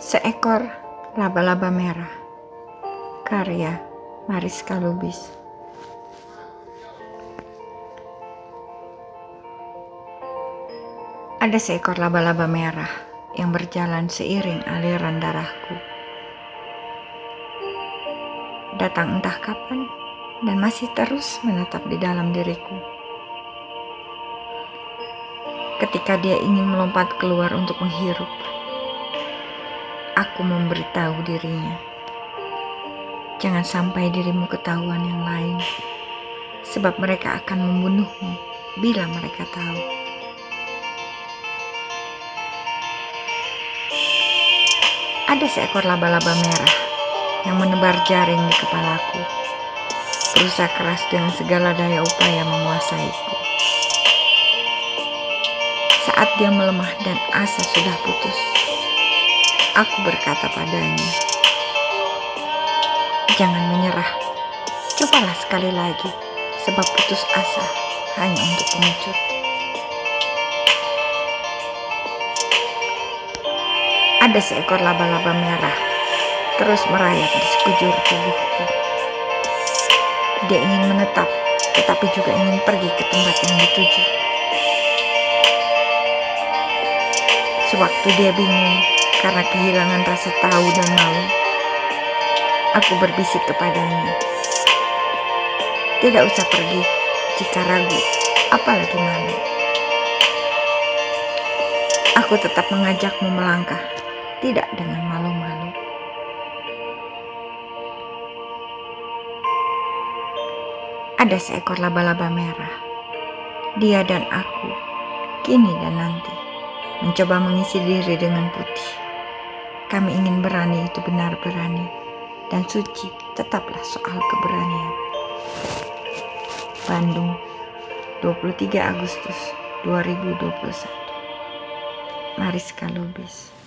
Seekor laba-laba merah Karya Mariska Lubis Ada seekor laba-laba merah yang berjalan seiring aliran darahku. Datang entah kapan dan masih terus menetap di dalam diriku. Ketika dia ingin melompat keluar untuk menghirup, aku memberitahu dirinya, "Jangan sampai dirimu ketahuan yang lain, sebab mereka akan membunuhmu bila mereka tahu." Ada seekor laba-laba merah yang menebar jaring di kepalaku, berusaha keras dengan segala daya upaya menguasaiku. Saat dia melemah dan asa sudah putus, aku berkata padanya, "Jangan menyerah, cobalah sekali lagi, sebab putus asa hanya untuk pengecut." Ada seekor laba-laba merah terus merayap di sekujur tubuhku. Dia ingin menetap, tetapi juga ingin pergi ke tempat yang dituju. Sewaktu dia bingung karena kehilangan rasa tahu dan malu, aku berbisik kepadanya. Tidak usah pergi jika ragu, apalagi malu. Aku tetap mengajakmu melangkah, tidak dengan malu-malu. Ada seekor laba-laba merah. Dia dan aku, kini dan nanti, mencoba mengisi diri dengan putih. Kami ingin berani itu benar berani, dan suci tetaplah soal keberanian. Bandung, 23 Agustus 2021. Mariska Lubis